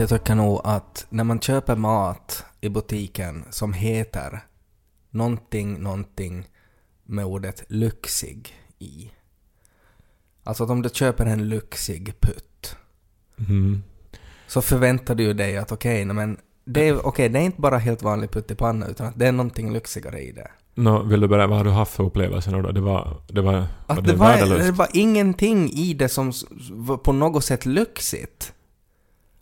jag tycker nog att när man köper mat i butiken som heter någonting, någonting med ordet lyxig i. Alltså att om du köper en lyxig putt Mm. så förväntar du dig att okej, okay, men det är, okay, det är inte bara helt vanlig pyttipanna utan att det är någonting lyxigare i det. Nå, vill du berätta, vad har du haft för upplevelser då? Det var, det var, var Att det, det, var, värdelöst? det var ingenting i det som var på något sätt lyxigt.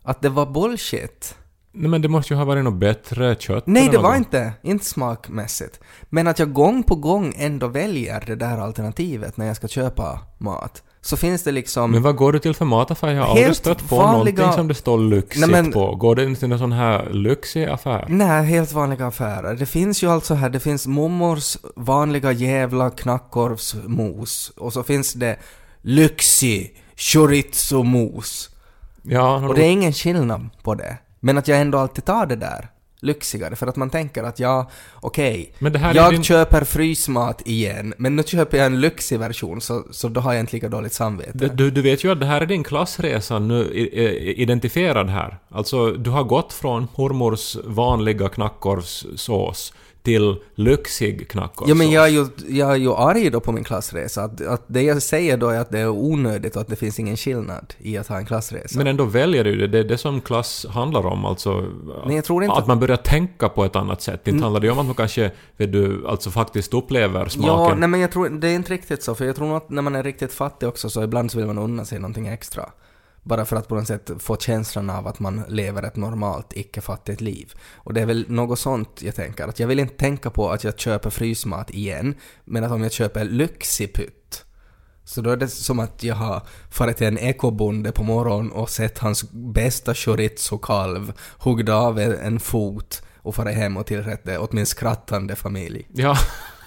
Att det var bullshit. Nej men det måste ju ha varit något bättre kött Nej, det var något. inte. Inte smakmässigt. Men att jag gång på gång ändå väljer det där alternativet när jag ska köpa mat. Så finns det liksom... Men vad går du till för mataffär? Jag har aldrig stött på vanliga- någonting som det står lyxigt Nej, men- på. Går det inte till någon sån här lyxig affär? Nej, helt vanliga affärer. Det finns ju alltså här, det finns mormors vanliga jävla knackkorvsmos. Och så finns det lyxig chorizo-mos. Ja, Och det är ingen skillnad på det. Men att jag ändå alltid tar det där lyxigare för att man tänker att ja, okej, är jag din- köper frysmat igen, men nu köper jag en lyxig version så, så då har jag inte lika dåligt samvete. Du, du, vet ju att det här är din klassresa nu identifierad här. Alltså, du har gått från mormors vanliga knackorvssås till lyxig knackorvssås. Ja men jag är, ju, jag är ju arg då på min klassresa. Att, att det jag säger då är att det är onödigt och att det finns ingen skillnad i att ha en klassresa. Men ändå väljer du det. Det är det som klass handlar om. Alltså, Men jag tror inte att man börjar tänka på ett annat sätt. Inte handlar det om att man kanske, vet du, alltså faktiskt upplever Ja, smaken. nej men jag tror, det är inte riktigt så, för jag tror att när man är riktigt fattig också så ibland så vill man unna sig någonting extra. Bara för att på något sätt få känslan av att man lever ett normalt, icke-fattigt liv. Och det är väl något sånt jag tänker, att jag vill inte tänka på att jag köper frysmat igen, men att om jag köper lyxig pytt, så då är det som att jag har farit till en ekobonde på morgonen och sett hans bästa chorizo-kalv huggda av en fot och farit hem och tillrätt det åt min skrattande familj. Ja.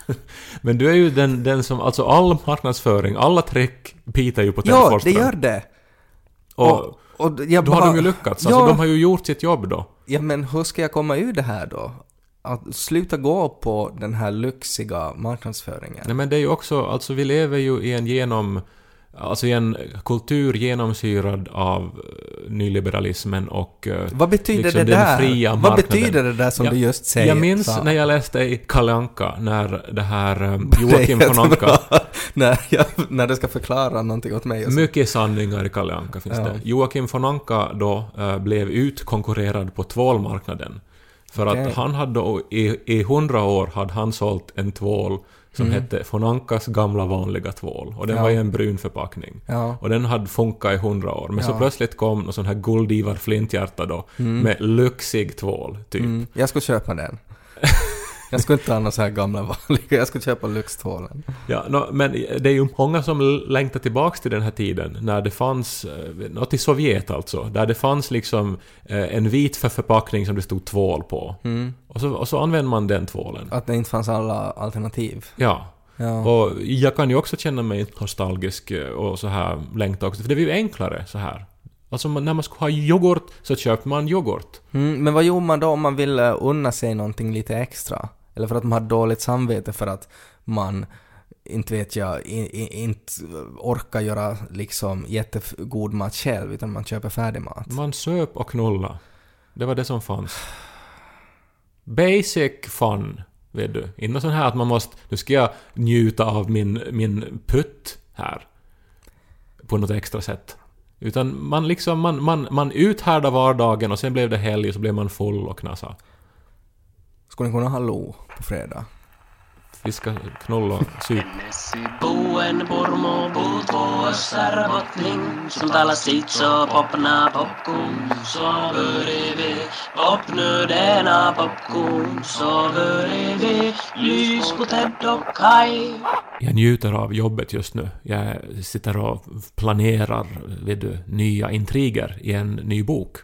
Men du är ju den, den som, alltså all marknadsföring, alla trick pitar ju på Ja, Tenforström. det gör det. Och, och jag då har bara- de ju lyckats. Ja, Alltså de har ju gjort sitt jobb då. ja, men hur ska jag komma ur det här då? Att sluta gå på den här lyxiga marknadsföringen. Nej men det är ju också, alltså vi lever ju i en genom... Alltså en kultur genomsyrad av eh, nyliberalismen och... eh, Vad betyder liksom det den där? fria Vad marknaden. betyder det där som Ja, du just säger? Jag minns sa? när jag läste i Kalle Anka när det här eh, Joakim Det von Anka... när, jag, när du ska förklara någonting åt mig. Så. Mycket sanningar i Kalle Anka finns Ja. det. Joakim von Anka då eh, blev utkonkurrerad på tvålmarknaden. För Okej. att han hade då, i, i hundra år hade han sålt en tvål som hette von Ankas gamla vanliga tvål. Och den Mm. Ja. var i en brun förpackning. Ja. Och den hade funkat i hundra år. Men så Ja. plötsligt kom någon sån här Guldivar Flinthjärta då med lyxig tvål, typ. Mm, jag skulle köpa den. jag skulle inte ha några så här gamla vanliga, jag skulle köpa lyxtvålen. Ja, nå, men det är ju många som längtar tillbaks till den här tiden när det fanns, eh, nå, till Sovjet alltså, där det fanns liksom eh, en vit för förpackning som det stod tvål på. Mm. Och, så, och så använder man den tvålen. Att det inte fanns alla alternativ. Ja. Ja. Och jag kan ju också känna mig nostalgisk eh, och så här längta också, för det blir ju enklare så här. Alltså när man skulle ha yoghurt så köper man yoghurt. Mm, men vad gjorde man då om man ville unna sig någonting lite extra? Eller för att man hade dåligt samvete för att man, inte vet jag, i, i, inte orkar göra liksom jättegod mat själv utan man köper färdig mat. Man söp och knulla. Det var det som fanns. Basic fun, vet du. Inte sån här att man måste... Nu ska jag njuta av min, min putt här. På något extra sätt. Utan man liksom, man, man, man uthärdar vardagen och sen blev det helg och så blev man full och knasa. Skulle ni kunna ha lo på fredag? Vi ska knulla och supa. Messi buen pormo puutvo össärvotning Som täällä sitso popna popkuun Så vi popnödena popkuun Så vi lys på Ted och Kai Jag njuter av jobbet just nu. Jag sitter och planerar, vet du, nya intriger i en ny bok.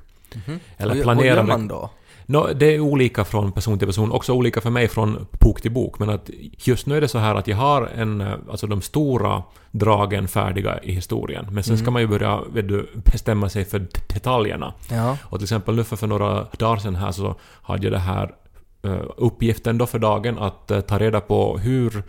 Eller Vad- planerar... Vad gör man då? Nå, det är olika från person till person, också olika för mig från bok till bok, men att just nu är det så här att jag har en, eh, alltså de stora dragen färdiga i historien, men sen ska man ju börja vet du, bestämma sig för detaljerna. Ja. Och till exempel nu för, för några dagar sedan här så hade jag det här eh, uppgiften då för dagen att eh, ta reda på hur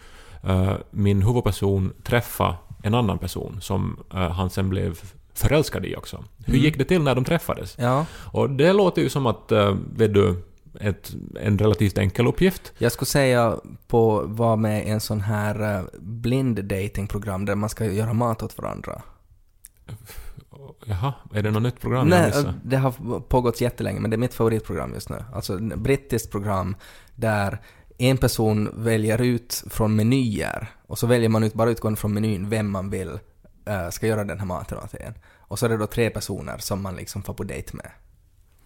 min huvudperson träffade en annan person som han sen blev förälskad i också. Hur Mm. gick det till när de träffades? Ja. Och det låter ju som att, äh, vet du, ett, en relativt enkel uppgift. Jag skulle säga på vara med i en sån här eh, blind datingprogram där man ska göra mat åt varandra. Jaha, är det något nytt program Nej, eh, det har pågått jättelänge, men det är mitt favoritprogram just nu. Alltså ett brittiskt program där en person väljer ut från menyer och så väljer man ut, bara utgående från menyn, vem man vill eh, ska göra den här maten åt en. Och så är det då tre personer som man liksom får på dejt med.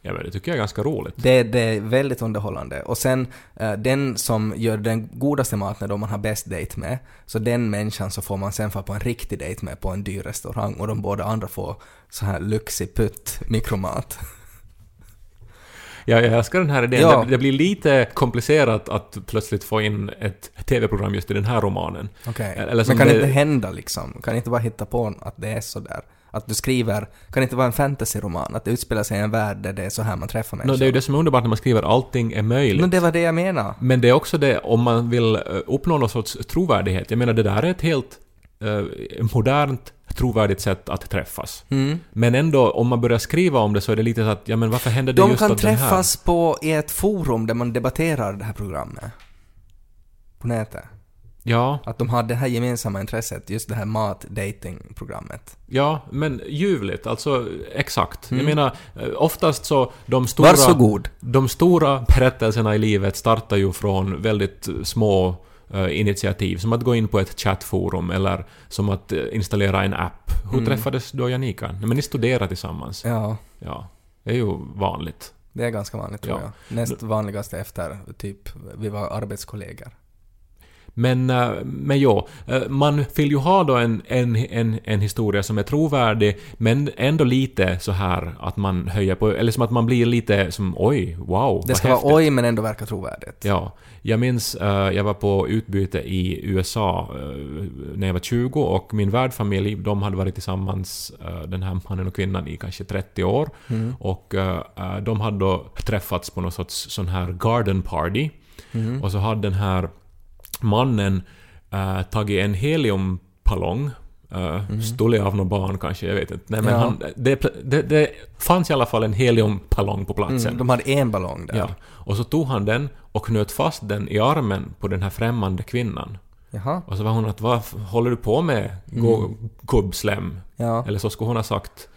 Ja, men det tycker jag är ganska roligt. Det, det är väldigt underhållande. Och sen eh, den som gör den godaste maten då man har bäst dejt med, så den människan så får man sen få på en riktig dejt med på en dyr restaurang och de båda andra får så här lyxig putt mikromat. Ja, jag älskar den här idén. Ja. Det, det blir lite komplicerat att plötsligt få in ett TV-program just i den här romanen. Okej. Som Men kan det inte hända liksom? Kan inte bara hitta på att det är så där? Att du skriver, kan det inte vara en fantasyroman? Att det utspelar sig i en värld där det är så här man träffar No, människor? det är ju det som är underbart när man skriver allting är möjligt. Men det var det jag menade. Men det är också det om man vill eh, uppnå någon sorts trovärdighet. Jag menar, det där är ett helt modernt, trovärdigt sätt att träffas. Mm. Men ändå, om man börjar skriva om det så är det lite så att, ja men varför händer det De just kan åt den här? träffas på, i ett forum där man debatterar det här programmet. På nätet. Ja, Att de har det här gemensamma intresset, just det här mat-dating-programmet. ja, men ljuvligt, alltså exakt. Mm. Jag menar, eh, oftast så de stora... Varsågod. De stora berättelserna i livet startar ju från väldigt små eh, initiativ, som att gå in på ett chattforum eller som att eh, installera en app. Hur Mm. träffades du och Janika? Men ni studerar tillsammans. Ja, Ja, det är ju vanligt. det är ganska vanligt tror Ja. jag. Näst vanligaste efter, typ, vi var arbetskollegor. Men, eh, men jo, eh, man vill ju ha då en, en, en, en historia som är trovärdig, men ändå lite så här att man höjer på, eller som att man blir lite som oj, wow, Det ska häftigt. vara oj men ändå verka trovärdigt. Ja, jag minns eh, jag var på utbyte i USA när jag var 20 och min värdfamilj, de hade varit tillsammans, den här mannen och kvinnan, i kanske 30 år. Mm. Och de hade då träffats på någon sorts sån här garden party. Mm. Och så hade den här mannen uh, tagit en heliumpallong Uh, Stulit av något barn kanske, jag vet inte. Nej, men Ja. han, det, det, det fanns i alla fall en heliumpallong på platsen. Mm, de hade en ballong där. Ja. Och så tog han den och knöt fast den i armen på den här främmande kvinnan. Jaha. Och så var hon att vad håller du på med, gå, gubbslem? Ja. Eller så skulle hon ha sagt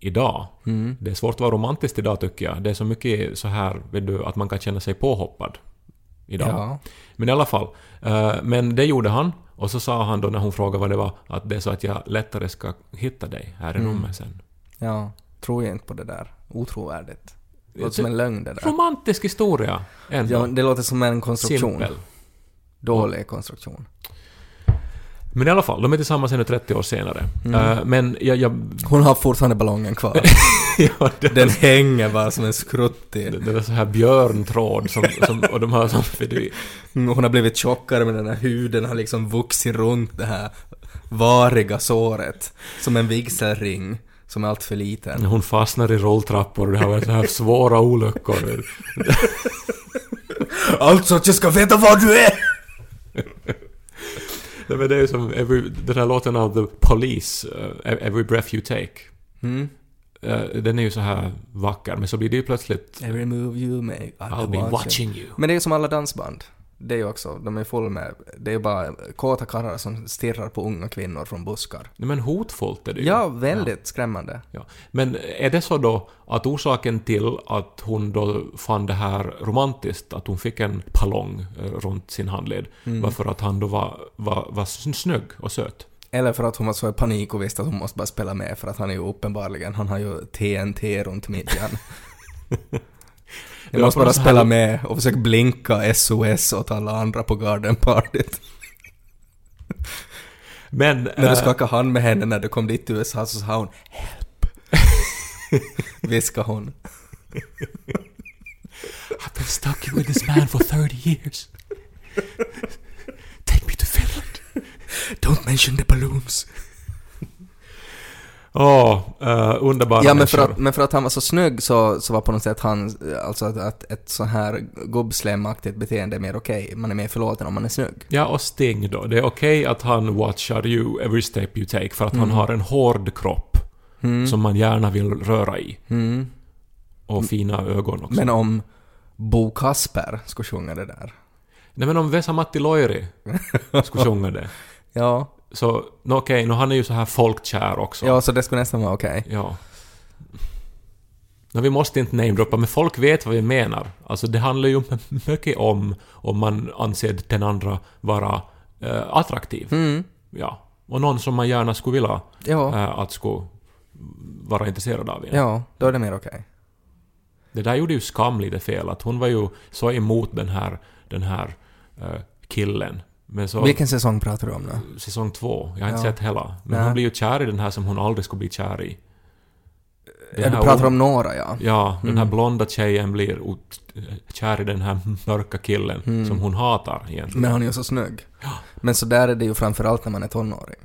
idag. Mm. Det är svårt att vara romantisk idag tycker jag. Det är så mycket så här, vet du, att man kan känna sig påhoppad. Idag. Ja. Men i alla fall. eh, men det gjorde han. Och så sa han då när hon frågade vad det var, att det är så att jag lättare ska hitta dig här i Mm. rummet sen. Ja. Tror jag inte på det där. Otrovärdigt. Det låter som en lögn det där. Romantisk historia! Ändå. Ja, det låter som en konstruktion. Simpel. Dålig konstruktion. Men i alla fall, de är tillsammans ännu 30 år senare. Mm. Eh, men jag... jag Hon har fortfarande ballongen kvar. ja, Den hänger bara som en skruttig. det, det var så här björntråd som, som, och de har som... Mm, Hon har blivit tjockare men den här huden har liksom vuxit runt det här variga såret. Som en vigselring som är allt för liten. hon fastnar i rolltrappor och det har varit så här svåra olyckor. Alltså att jag ska veta var du är! Nej, men det är som every, den här låten av The Police, eh, Every Breath You Take. Mm. Eh, den är ju så här vacker, men så blir det ju plötsligt Every move you make, I I'll be watching you. Men det är som alla dansband. Det är ju också, de är full med, det är bara kåta karlar som stirrar på unga kvinnor från buskar. Men hotfullt är det ju. Ja, väldigt skrämmande. Ja. Men är det så då att orsaken till att hon då fann det här romantiskt, att hon fick en pallong eh, runt sin handled, Mm. var för att han då var, var, var snygg och söt? Eller för att hon var så i panik och visste att hon måste bara spela med för att han är ju uppenbarligen, han har ju TNT runt midjan. Jag Ja, måste bara spela med och försöka blinka SOS åt alla andra på gardenpartyt. Men... När du eh, skakade hand med henne när du kom dit till USA så sa hon ”Help”. Viskade hon. I've been stuck with this man for 30 years. Take me to Finland. ”Don't mention the balloons”. Åh, eh, underbara Ja men för, människor. att, men för att han var så snygg så, så var på något sätt han, alltså att, att ett så här gubbslemaktigt beteende är mer okej. Man är mer förlåten om man är snygg. Ja, och Sting då. Det är okej att han watchar you every step you take för att han Mm. har en hård kropp. som man gärna vill röra i. Mm. Och fina ögon också. Men om Bo Kasper skulle sjunga det där. Nej men om Vesa-Matti Loiri skulle sjunga det. Ja, Så, okej, nu han är ju så här folkkär också. ja så det skulle nästan vara okej. Ja. Nå, vi måste inte namedroppa, men folk vet vad vi menar. Alltså det handlar ju mycket om om man anser den andra vara eh, attraktiv. Mm. Ja. Och någon som man gärna skulle vilja Ja, eh, att skulle vara intresserad av. igen. ja, då är det mer okej. Det där gjorde ju Skam lite fel, att hon var ju så emot den här, den här eh, killen. Men så... Vilken säsong pratar du om nu? Säsong två. Jag har inte Ja. sett hela. Men Nej. hon blir ju kär i den här som hon aldrig skulle bli kär i. Den Ja, du pratar om Nora, ja. Ja, den här Mm. blonda tjejen blir kär i den här mörka killen Mm. som hon hatar egentligen. Men han är ju så snygg. Men så där är det ju framförallt när man är tonåring.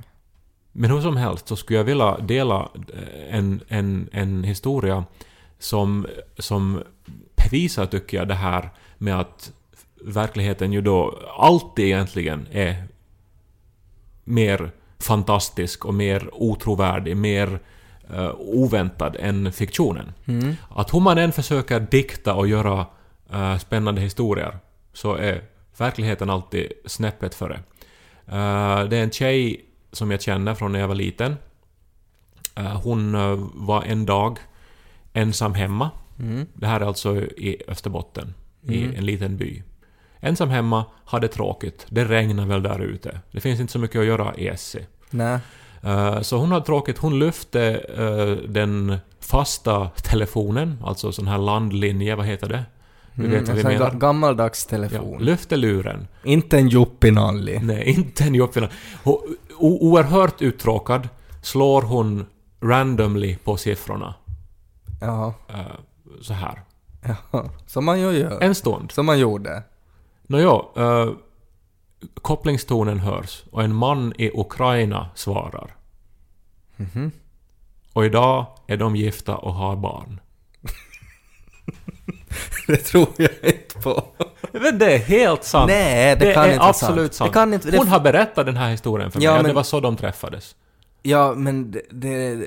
Men hur som helst så skulle jag vilja dela eh, en, en, en historia som, som bevisar, tycker jag, det här med att verkligheten ju då alltid egentligen är mer fantastisk och mer otrovärdig, mer eh, oväntad än fiktionen. Mm. Att hur man än försöker dikta och göra eh, spännande historier så är verkligheten alltid snäppet före. Eh, det är en tjej som jag känner från när jag var liten. Hon var en dag ensam hemma. Mm. Det här är alltså i Österbotten, i Mm. en liten by. Ensam hemma, hade tråkigt. Det regnar väl där ute. Det finns inte så mycket att göra i Essie. Nej. Eh, Så hon hade tråkigt. Hon lyfte eh, den fasta telefonen, alltså sån här landlinje, vad heter det? Du Mm, vet vad vi menar? ga- gammaldags Ja, telefon. lyfte luren. Inte en Juppinalli. Nej, inte en o- Oerhört uttråkad slår hon randomly på siffrorna. Ja, eh, Så här. ja. Som man ju gör. En stund. Som man gjorde. Nåja, uh, kopplingstonen hörs och en man i Ukraina svarar. Mhm. Och idag är de gifta och har barn. Det tror jag inte på. Men det är helt sant. Nej, det, det kan är inte absolut sant. Kan inte... Det, Hon har berättat den här historien för mig, Ja, men- det var så de träffades. Ja, men det, det...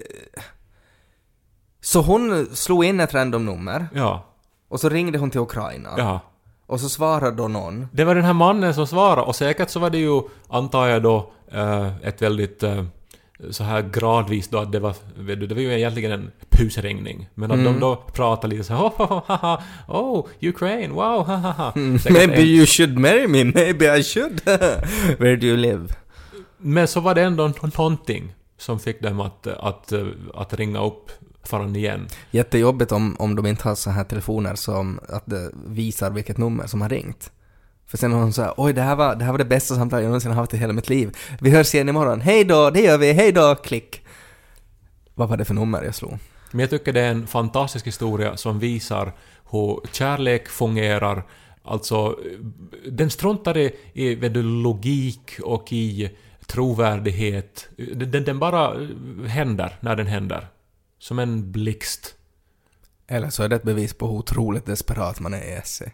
Så hon slog in ett random nummer Ja, och så ringde hon till Ukraina. ja. Och så svarade då någon. Det var den här mannen som svarade och säkert så var det ju, antar jag då, eh, ett väldigt eh, så här gradvis då att det var, det var ju egentligen en pusringning. Men att Mm. de då pratade lite så här, oh, oh, oh, oh Ukraine, wow, ha, ha, ha. Mm. Maybe en- you should marry me, maybe I should. Where do you live? Men så var det ändå nå- någonting som fick dem att, att, att ringa upp faran igen. Jättejobbigt om, om de inte har så här telefoner som att det visar vilket nummer som har ringt. För sen har hon såhär, oj det här, var, det här var det bästa samtalet jag någonsin haft i hela mitt liv. Vi hörs igen imorgon. Hej då, det gör vi, hej då, klick. Vad var det för nummer jag slog? Men jag tycker det är en fantastisk historia som visar hur kärlek fungerar. Alltså, den struntar i, i du, logik och i trovärdighet. Den, den bara händer när den händer. Som en blixt. Eller så är det ett bevis på hur otroligt desperat man är i Essie.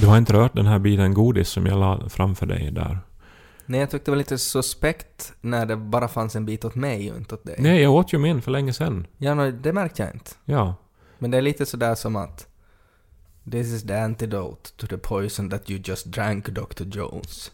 Du har inte rört den här biten godis som jag la framför dig där? Nej, jag tyckte det var lite suspekt när det bara fanns en bit åt mig och inte åt dig. Nej, jag åt ju min för länge sedan. Ja, no, det märkte jag inte. Ja. Men det är lite sådär som att This is the antidote to the poison that you just drank, Dr. Jones.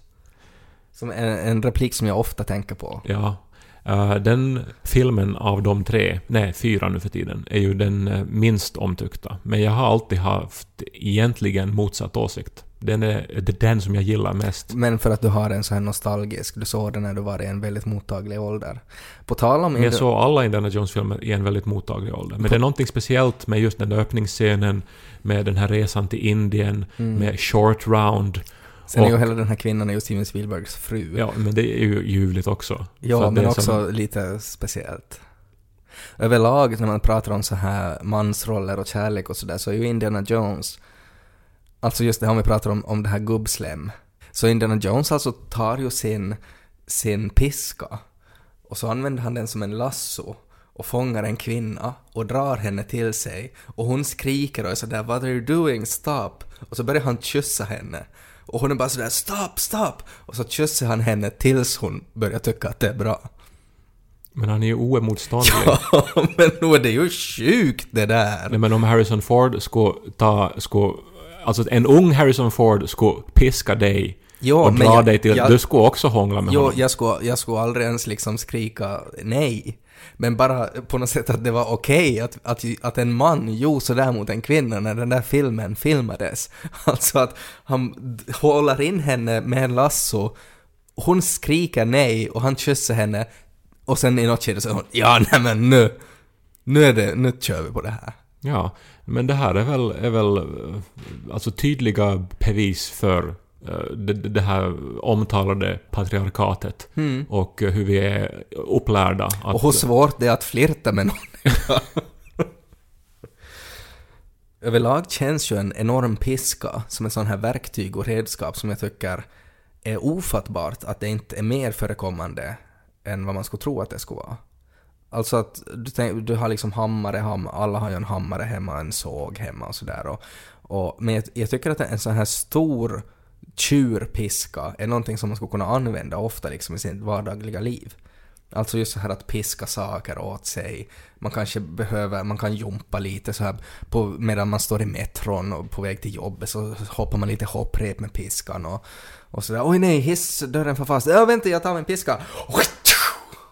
Som en, en replik som jag ofta tänker på. Ja. Eh, den filmen av de tre, nej fyra nu för tiden, är ju den eh, minst omtyckta. Men jag har alltid haft egentligen motsatt åsikt. Den är, det är den som jag gillar mest. Men för att du har en så här nostalgisk, du såg den när du var i en väldigt mottaglig ålder. På tal om... Men jag såg alla Indiana Jones-filmer i en väldigt mottaglig ålder. Men det är någonting speciellt med just den där öppningsscenen, med den här resan till Indien, Mm. med Short Round. Sen är ju och- hela den här kvinnan är ju Steven Spielbergs fru. Ja, men det är ju ljuvligt också. Ja, men också som- lite speciellt. Överlag när man pratar om så här mansroller och kärlek och sådär så är ju Indiana Jones, alltså just det här om vi pratar om, om det här gubbslem, så Indiana Jones alltså tar ju sin, sin piska och så använder han den som en lasso och fångar en kvinna och drar henne till sig och hon skriker och är sådär “What are you doing? Stop!” och så börjar han kyssa henne och hon är bara sådär “Stop, stop!” och så kysser han henne tills hon börjar tycka att det är bra. Men han är ju oemotståndlig. Ja, men nog är det ju sjukt det där! Nej, men om Harrison Ford skulle ta... Skulle, alltså en ung Harrison Ford skulle piska dig Jo, och dra jag- dig till jag- du skulle också hångla med Jo, honom. jag skulle, jag skulle aldrig ens liksom skrika nej. Men bara på något sätt att det var okej att, att, att en man gjorde sådär mot en kvinna när den där filmen filmades. Alltså att han håller in henne med en lasso, hon skriker nej och han kysser henne och sen i något skede säger hon ja nej men nu, nu är det, nu kör vi på det här. Ja, men det här är väl, är väl eh, alltså tydliga bevis för eh, det, det här omtalade patriarkatet och eh, hur vi är upplärda. Att, Och hur svårt det är att flirta med någon. Överlag känns ju en enorm piska som ett sån här verktyg och redskap som jag tycker är ofattbart att det inte är mer förekommande än vad man skulle tro att det skulle vara. Alltså att du, tänk, du har liksom hammare, ham, alla har ju en hammare hemma, en såg hemma och sådär. Och, och, men jag, jag tycker att en sån här stor tjurpiska är någonting som man skulle kunna använda ofta liksom i sitt vardagliga liv. Alltså just så här att piska saker åt sig. Man kanske behöver, man kan jumpa lite så här på, medan man står i metron och på väg till jobbet så hoppar man lite hopprep med piskan och, och sådär. Oj nej, hissdörren för fast. Ja vänta, jag tar min piska.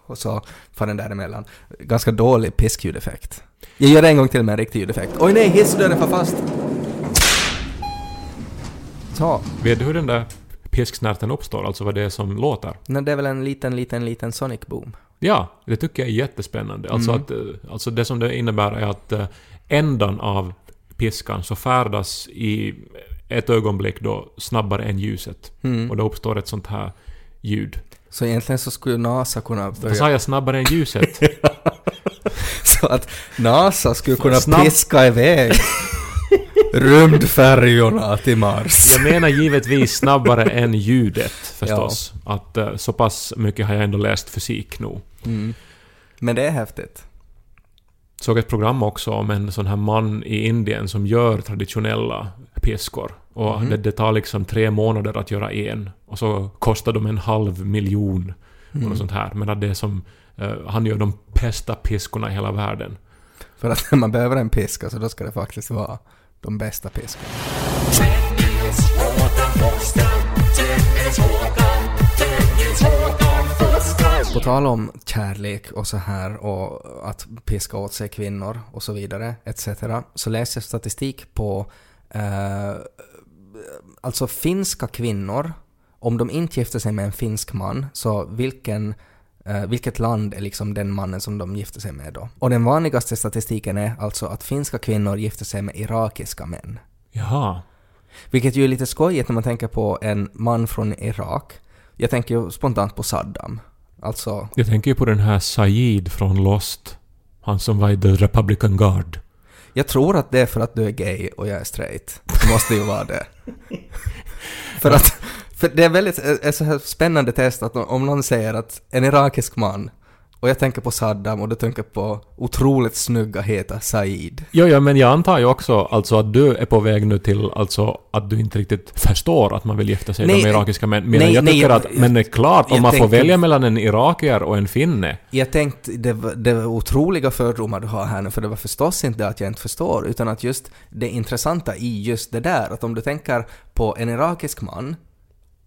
Och så far den däremellan. Ganska dålig piskljudeffekt. Jag gör det en gång till med en riktig ljudeffekt. Oj nej, hissdörren får fast. Så. Vet du hur den där pisksnärten uppstår? Alltså vad det är som låter? Nej, det är väl en liten, liten, liten Sonic Boom. Ja, det tycker jag är jättespännande. Alltså, Mm. att, eh, alltså det som det innebär är att eh, ändan av piskan så färdas i ett ögonblick då snabbare än ljuset. Mm. Och då uppstår ett sånt här ljud. Så egentligen så skulle NASA kunna börja... sa jag? Snabbare än ljuset? Så att NASA skulle kunna Snabb- piska iväg rymdfärjorna till Mars. Jag menar givetvis snabbare än ljudet förstås. Att eh, så pass mycket har jag ändå läst fysik nu. Mm. Men det är häftigt. Såg ett program också om en sån här man i Indien som gör traditionella piskor. Och Mhm. det, det tar liksom tre månader att göra en. Och så kostar de en halv miljon. Och Mm. något sånt här. Men att det är som... eh, han gör de bästa piskorna i hela världen. För att när man behöver en piska så då ska det faktiskt vara de bästa piskorna. På tal om kärlek och så här och att piska åt sig kvinnor och så vidare etc. så läser jag statistik på eh, alltså finska kvinnor om de inte gifter sig med en finsk man så vilken eh, vilket land är liksom den mannen som de gifter sig med då? Och den vanligaste statistiken är alltså att finska kvinnor gifter sig med irakiska män. Jaha. Vilket ju är lite skojigt när man tänker på en man från Irak. Jag tänker ju spontant på Saddam. Alltså, Jag tänker ju på den här Said från Lost. Han som var i The Republican Guard. jag tror att det är för att du är gay och jag är straight. Det måste ju vara det. för att, för det är väldigt, ett så här spännande test att om någon säger att en irakisk man och jag tänker på Saddam och du tänker på otroligt snygga heta Said. Jo, ja, men jag antar ju också alltså att du är på väg nu till alltså att du inte riktigt förstår att man vill gifta sig Nej, med irakiska män. Men nej, jag nej, tycker jag- att, men det är klart, om man får tänkte- välja mellan en irakier och en finne. Jag tänkte, det, var- det var otroliga fördomar du har här nu, för det var förstås inte att jag inte förstår, utan att just det intressanta i just det där, att om du tänker på en irakisk man,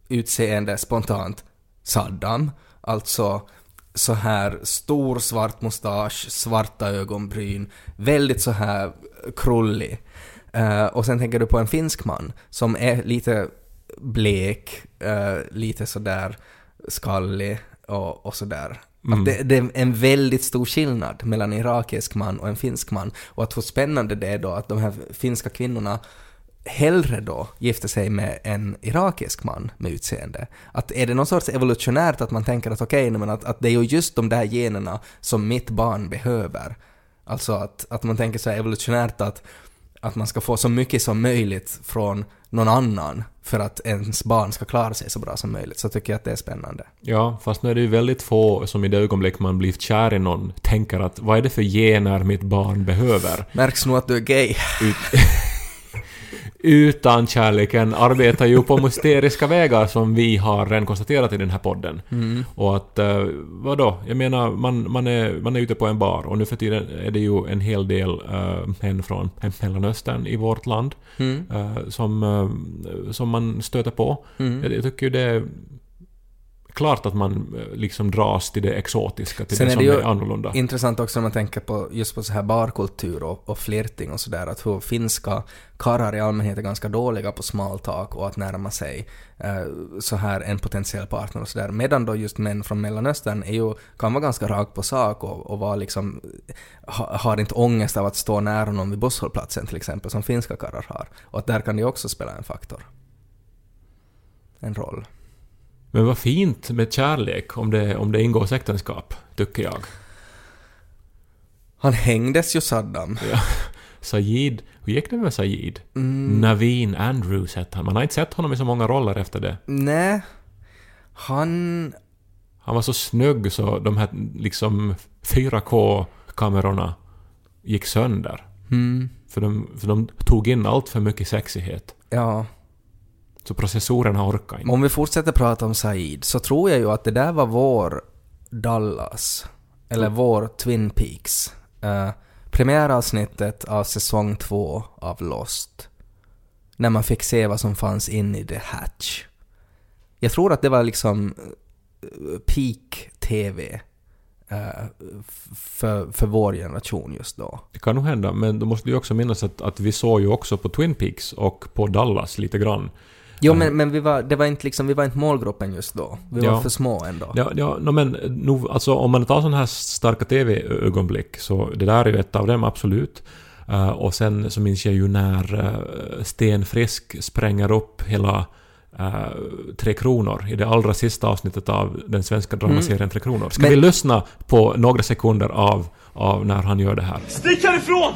utseende spontant Saddam, alltså så här stor svart mustasch, svarta ögonbryn, väldigt så här krullig. Eh, och sen tänker du på en finsk man som är lite blek, eh, lite sådär skallig och, och sådär. Mm. Det, det är en väldigt stor skillnad mellan en irakisk man och en finsk man. Och att hur spännande det är då att de här finska kvinnorna hellre då gifter sig med en irakisk man med utseende. Att är det någon sorts evolutionärt att man tänker att okej, men att, att det är ju just de där generna som mitt barn behöver. Alltså att, att man tänker så evolutionärt att, att man ska få så mycket som möjligt från någon annan för att ens barn ska klara sig så bra som möjligt, så tycker jag att det är spännande. Ja, fast nu är det ju väldigt få som i det ögonblick man blir kär i någon tänker att vad är det för gener mitt barn behöver? Märks nog att du är gay. Ut utan kärleken arbetar ju på mysteriska vägar som vi har redan konstaterat i den här podden. Mm. Och att, eh, vadå? Jag menar, man, man, är, man är ute på en bar och nu för tiden är det ju en hel del uh, män från Mellanöstern i vårt land Mm. eh, som, eh, som man stöter på. Mm. Jag, jag tycker ju det är klart att man eh, liksom dras till det exotiska, till Sen det är som det är annorlunda. Intressant också när man tänker på just på så här barkultur och, och flirting och sådär, att hur finska karlar i allmänhet är ganska dåliga på small talk och att närma sig eh, så här en potentiell partner och sådär. Medan då just män från Mellanöstern är ju, kan vara ganska rakt på sak och, och vara liksom, ha, har inte ångest av att stå nära någon vid busshållplatsen till exempel, som finska karlar har. Och att där kan det också spela en faktor. En roll. Men vad fint med kärlek om det, om det ingås äktenskap, tycker jag. Han hängdes ju Saddam. Ja. Sajid, hur gick det med Sajid? Mm, Naveen Andrews hette han. Man har inte sett honom i så många roller efter det. nej. Han Han var så snygg så de här liksom 4K-kamerorna gick sönder. Mm, För de, för de tog in allt för mycket sexighet. ja. Så processorerna orkade inte. Om vi fortsätter prata om Said så tror jag ju att det där var vår Dallas. Eller vår Twin Peaks. Uh, premiäravsnittet av säsong två av Lost. När man fick se vad som fanns in i The Hatch. Jag tror att det var liksom eh, peak TV. eh, för, för vår generation just då. Det kan nog hända, men då måste du ju också minnas att, att vi såg ju också på Twin Peaks och på Dallas lite grann. Jo Ja. men, men vi, var, det var inte liksom, vi var inte målgruppen just då. Vi Ja. var för små ändå. Ja, ja no, men nog, alltså, om man tar sådana här starka TV-ögonblick så det där är ju ett av dem, absolut. Eh, och sen så minns jag ju när uh, Sten Frisk spränger upp hela eh, Tre Kronor i det allra sista avsnittet av den svenska dramaserien Tre Kronor. Ska Men- vi lyssna på några sekunder av, av när han gör det här? Stick härifrån!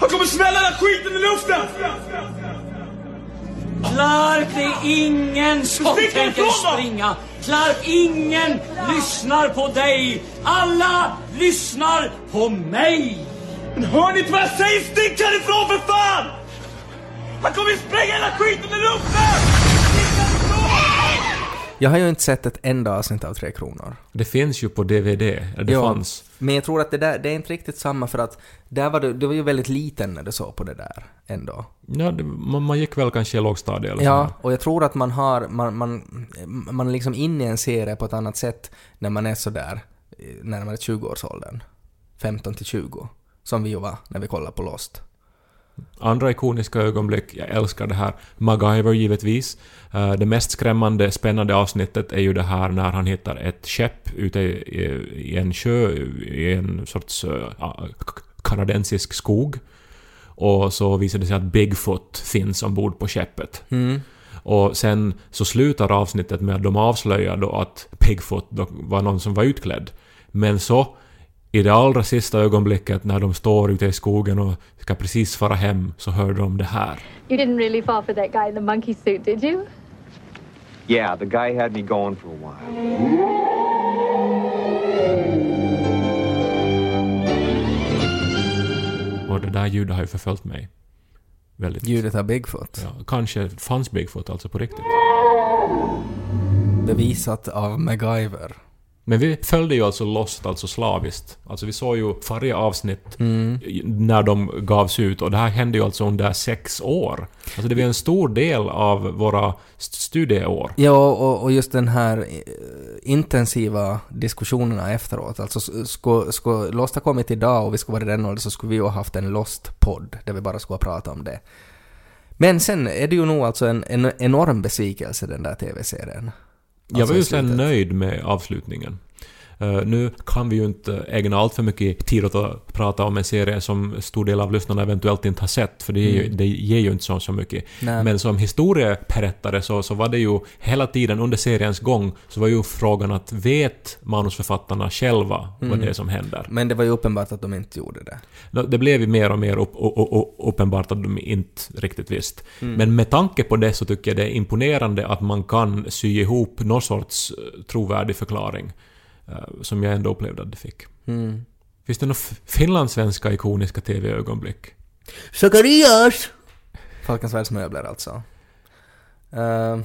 Han kommer smälla den här skiten i luften! Clark, det är ingen som Stick tänker springa. Clark, ingen lyssnar på dig. Alla lyssnar på mig. Men hör ni inte vad jag säger? Stick härifrån för fan! Han kommer ju spränga hela skiten i luften! Jag har ju inte sett ett enda avsnitt av Tre Kronor. Det finns ju på DVD, eller det Ja, fanns. Men jag tror att det där, det är inte riktigt samma för att där var du, du var ju väldigt liten när du såg på det där ändå. Ja, det, man, man gick väl kanske i lågstadiet eller Ja, och jag tror att man har, man, man, man är liksom inne i en serie på ett annat sätt när man är sådär eh, närmare 20-årsåldern. 15 till 20. Som vi ju var när vi kollade på Lost. Andra ikoniska ögonblick, jag älskar det här. MacGyver givetvis. Eh, det mest skrämmande, spännande avsnittet är ju det här när han hittar ett skepp ute i, en sjö, i en sorts eh, kanadensisk skog. Och så visar det sig att Bigfoot finns ombord på skeppet. Mm. Och sen så slutar avsnittet med att de avslöjar då att Bigfoot var någon som var utklädd. Men så, i det allra sista ögonblicket när de står ute i skogen och ska precis fara hem, så hör de det här. You didn't really fall for that guy in the monkey suit, did you? Yeah, the guy had me going for a while. Och det där ljudet har ju förföljt mig. Väldigt. Ljudet av Bigfoot. Ja, kanske fanns Bigfoot alltså på riktigt. Bevisat av MacGyver. Men vi följde ju alltså Lost alltså slaviskt. Alltså vi såg ju varje avsnitt i- när de gavs ut och det här hände ju alltså under sex år. Alltså det var en stor del av våra st- studieår. Ja, och, och just den här eh, intensiva diskussionerna efteråt. Alltså skulle, skulle Lost ha kommit idag och vi skulle vara i den åldern så skulle vi ju ha haft en Lost-podd där vi bara skulle ha pratat om det. Men sen är det ju nog alltså en, en enorm besvikelse den där TV-serien. Jag Alltså var ju sen slutet. nöjd med avslutningen. Eh, nu kan vi ju inte ägna allt för mycket tid åt att prata om en serie som stor del av lyssnarna eventuellt inte har sett, för det, ger ju, det ger ju inte så, så mycket. Nej. Men som historieberättare så, så var det ju hela tiden under seriens gång så var ju frågan att vet manusförfattarna själva vad det är som händer? Men det var ju uppenbart att de inte gjorde det. Det blev ju mer och mer upp, uppenbart att de inte riktigt visste. Men med tanke på det så tycker jag det är imponerande att man kan sy ihop någon sorts eh, trovärdig förklaring. Eh, Som jag ändå upplevde att det fick. Mm. Finns det några finlandssvenska ikoniska TV-ögonblick? Zacharias! Falkens världsmöbler alltså. Eh,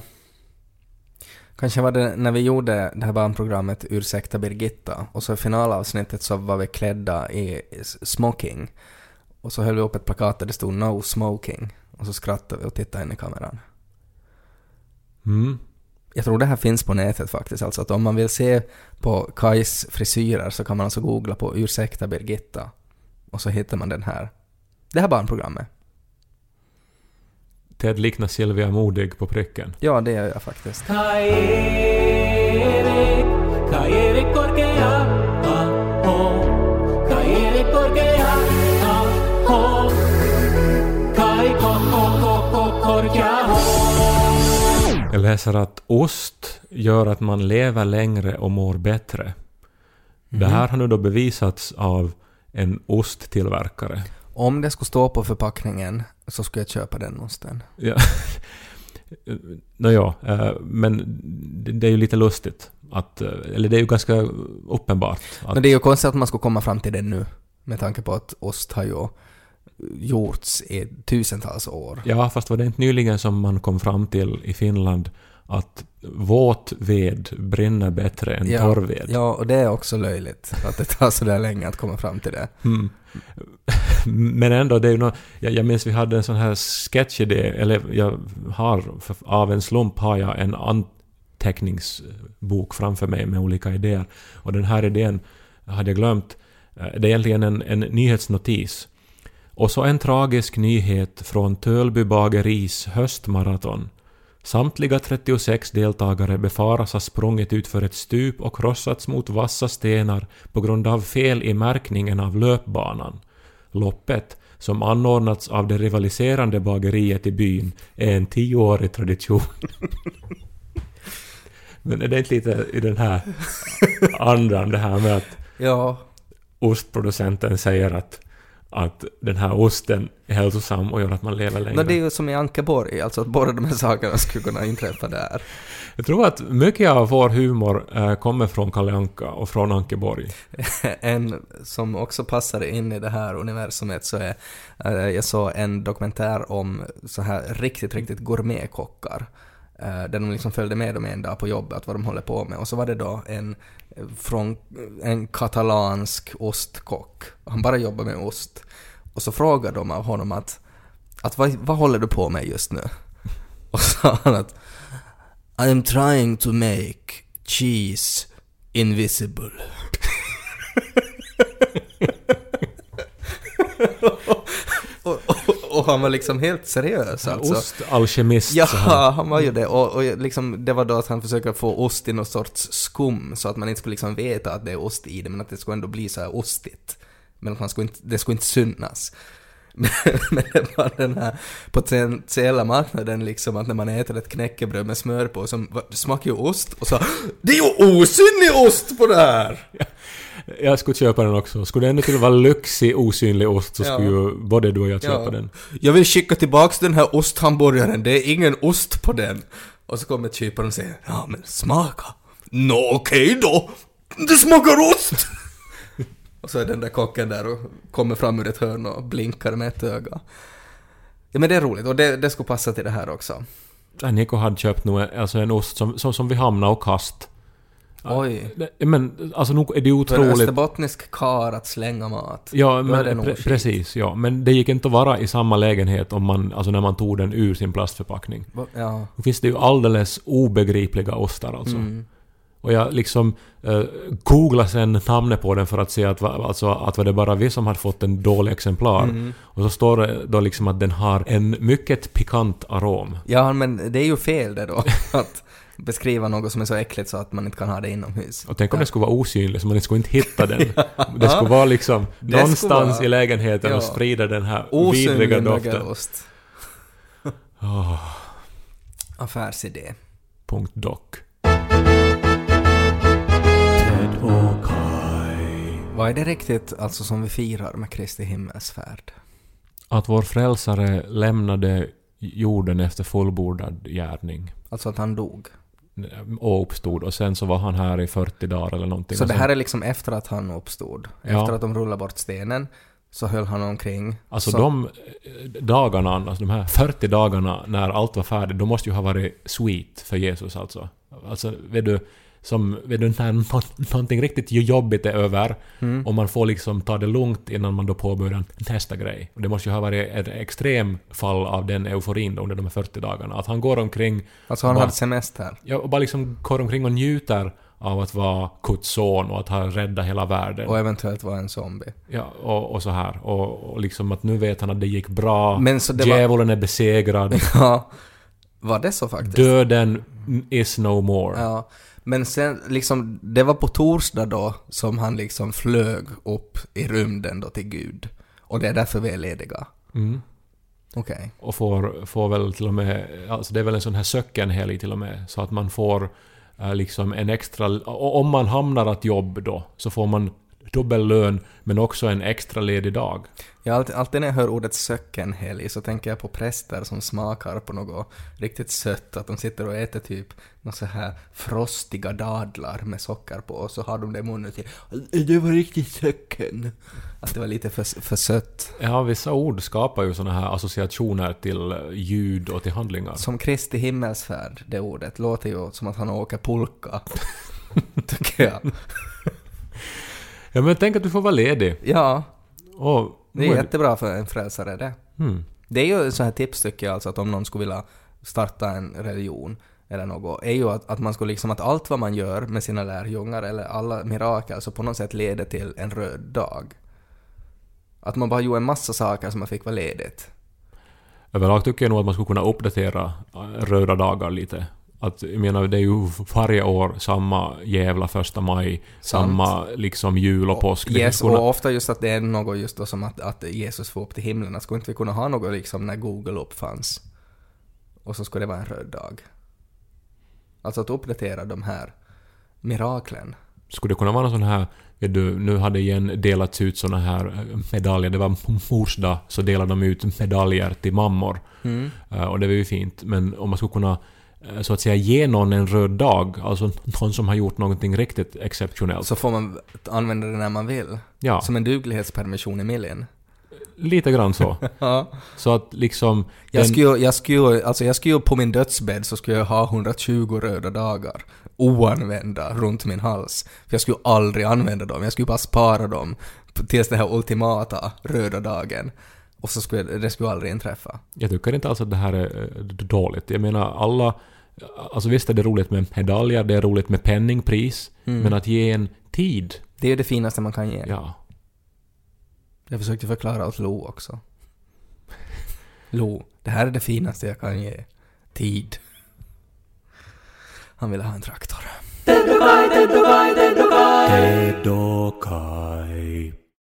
kanske var det när vi gjorde det här barnprogrammet Ursäkta Birgitta och så i finalavsnittet så var vi klädda i smoking och så höll vi upp ett plakat där det stod No smoking och så skrattade vi och tittade in i kameran. Mm. Jag tror det här finns på nätet faktiskt, alltså att om man vill se på Kajs frisyrer så kan man alltså googla på Ursäkta Birgitta och så hittar man den här. Det här barnprogrammet. Ted liknar Silvia Modig på pricken. Ja, det gör jag faktiskt. Jag läser att ost gör att man lever längre och mår bättre. Det här har nu då bevisats av en osttillverkare. Om det skulle stå på förpackningen så skulle jag köpa den osten. Ja. Nåja, eh, men det det är ju lite lustigt. Att, eh, eller det är ju ganska uppenbart. Att, Men det är ju konstigt att man skulle komma fram till det nu. Med tanke på att ost har ju gjorts i tusentals år. Ja, fast var det inte nyligen som man kom fram till i Finland att våt ved brinner bättre än torr ved? ja, och det är också löjligt att det tar så där länge att komma fram till det. Mm. Men ändå, det är ju nå jag, jag minns vi hade en sån här sketchidé, eller jag har, av en slump har jag en anteckningsbok framför mig med olika idéer. Och den här idén hade jag glömt. Eh, Det är egentligen en, en nyhetsnotis. Och så en tragisk nyhet från Tölby bageris höstmaraton. Samtliga 36 deltagare befaras ha sprungit ut för ett stup och krossats mot vassa stenar på grund av fel i märkningen av löpbanan. Loppet, som anordnats av det rivaliserande bageriet i byn, är en tioårig tradition. Men är det inte lite i den här andan det här med att Ja, ostproducenten säger att, att den här osten är hälsosam och gör att man lever längre? no, det är ju som i Ankeborg, alltså att båda de här sakerna skulle kunna inträffa där. Jag tror att mycket av vår humor eh, kommer från Kalle Anka och från Ankeborg. en som också passar in i det här universumet så är, eh, jag såg en dokumentär om så här riktigt, riktigt gourmetkockar. Eh, där de liksom följde med dem en dag på jobbet, vad de håller på med. Och så var det då en från en katalansk ostkock. Han bara jobbar med ost. Och så frågade de av honom att, att vad, vad håller du på med just nu? Och så sa han att I am trying to make cheese invisible. och, och, han var liksom helt seriös alltså. Ostalkemist. Ja, så han var ju det. Och, och liksom, det var då att han försöker få ost i någon sorts skum så att man inte skulle liksom veta att det är ost i det, men att det skulle ändå bli så här ostigt. Men att man skulle inte, det skulle inte synas. Men, det var den här potentiella marknaden liksom att när man äter ett knäckebröd med smör på som det smakar ju ost och så Det är ju osynlig ost på det här! Jag skulle köpa den också. Skulle det ändå till vara lyxig osynlig ost så Ja. skulle ju både du och jag köpa Ja. den. Jag vill skicka tillbaks den här osthamburgaren, det är ingen ost på den. Och så kommer kyparen och säger ja men smaka. Nå okej då, det smakar ost! och så är den där kocken där och kommer fram ur ett hörn och blinkar med ett öga. Ja men det är roligt och det, det skulle passa till det här också. Ja, Niko hade köpt nog alltså en ost som, som, som vi hamnade och kast. Oj. Men alltså nog är det För otroligt... österbottnisk kar att slänga mat. Ja, men, pre- precis. Ja. Men det gick inte att vara i samma lägenhet om man, alltså när man tog den ur sin plastförpackning. Ja. Då finns det ju alldeles obegripliga ostar alltså. Mm. Och jag liksom eh, googlade sen namnet på den för att se att, alltså, att var det bara vi som hade fått en dålig exemplar. Mm. Och så står det då liksom att den har en mycket pikant arom. Ja, men det är ju fel det då. Att beskriva något som är så äckligt så att man inte kan ha det inomhus. Och tänk om det skulle vara osynligt så man skulle inte hitta den. Det skulle vara liksom Det någonstans vara- i lägenheten Ja. och sprida den här Osynlig vidriga doften. mögelost. Oh, Affärsidé. punkt doc. Vad är det riktigt alltså som vi firar med Kristi himmelsfärd? Att vår frälsare lämnade jorden efter fullbordad gärning Alltså att han dog. Och uppstod och sen så var han här i 40 dagar eller någonting. Så det här är liksom efter att han uppstod? Ja. Efter att de rullade bort stenen så höll han omkring. Alltså så, de eh, dagarna, alltså de här 40 dagarna när allt var färdigt, de måste ju ha varit sweet för Jesus alltså. Alltså, vet du, som, vet du, när nå- någonting riktigt jobbigt är över Mm. och man får liksom ta det lugnt innan man då påbörjar nästa grej. Och det måste ju ha varit ett extrem fall av den euforin under de här 40 dagarna. Att han går omkring Alltså han hade semester. Ja, och bara liksom går omkring och njuter av att vara Guds son och att ha räddat hela världen. Och eventuellt var en zombie. ja, och, och så här. Och, och liksom att nu vet han att det gick bra. Men så det var- Djävulen är besegrad. Ja. Var det så faktiskt? Döden is no more. Ja. Men sen liksom, det var på torsdag då som han liksom flög upp i rymden då till Gud. Och det är därför vi är lediga. Mm. Okej. Och får, får väl till och med... Alltså det är väl en sån här söckenhelg till och med. Så att man får eh, liksom en extra... Om man hamnar att jobb då, så får man dubbel lön men också en extra ledig dag. Jag alltid, alltid när jag hör ordet söckenhelg så tänker jag på präster som smakar på något riktigt sött, att de sitter och äter typ något så här frostiga dadlar med socker på och så har de det i munnen till det var riktigt söcken. Att det var lite för, för sött. Ja, vissa ord skapar ju såna här associationer till ljud och till handlingar. Som Kristi himmelsfärd, det ordet, låter ju som att han åker pulka. Tycker jag. Ja men tänk att du får vara ledig. Ja, Och, det är jättebra för en frälsare det. Mm. Det är ju så här tips tycker jag, alltså att om någon skulle vilja starta en religion eller något, är ju att, att man skulle liksom att allt vad man gör med sina lärjungar eller alla mirakel så på något sätt leder till en röd dag. Att man bara gjorde en massa saker som man fick vara ledigt. Överlag tycker jag nog att man skulle kunna uppdatera röda dagar lite. Att, jag menar, det är ju varje år samma jävla första maj, Sant. samma liksom jul och påsk. Det Yes, kunna- och ofta just att det är något just då som att, att Jesus får upp till himlen. Att skulle inte vi kunna ha något liksom när Google uppfanns? Och så skulle det vara en röd dag. Alltså att uppdatera de här miraklen. Skulle det kunna vara någon sån här, du, nu hade igen delats ut såna här eh, medaljer. Det var mors dag, så delade de ut medaljer till mammor. Mm. Eh, Och det var ju fint. Men om man skulle kunna så att säga ge någon en röd dag, alltså någon som har gjort någonting riktigt exceptionellt. Så får man använda det när man vill. Ja, Som en duglighetspermission i Millen. lite grann så. Ja. Så att liksom... Jag den- skulle, jag skulle, alltså jag skulle på min dödsbädd så skulle jag ha 120 röda dagar oanvända runt min hals. För jag skulle aldrig använda dem, jag skulle bara spara dem tills den här ultimata röda dagen. Och så skulle det skulle aldrig inträffa. Jag tycker inte alls att det här är eh, dåligt. Jag menar alla... Alltså visst är det roligt med medaljer, det är roligt med penningpris, men att ge en tid, Det är det finaste man kan ge. ja. Jag försökte förklara åt Lo också. Lo, det här är det finaste jag kan ge. Tid. Han ville ha en traktor. Ted och Kai, Ted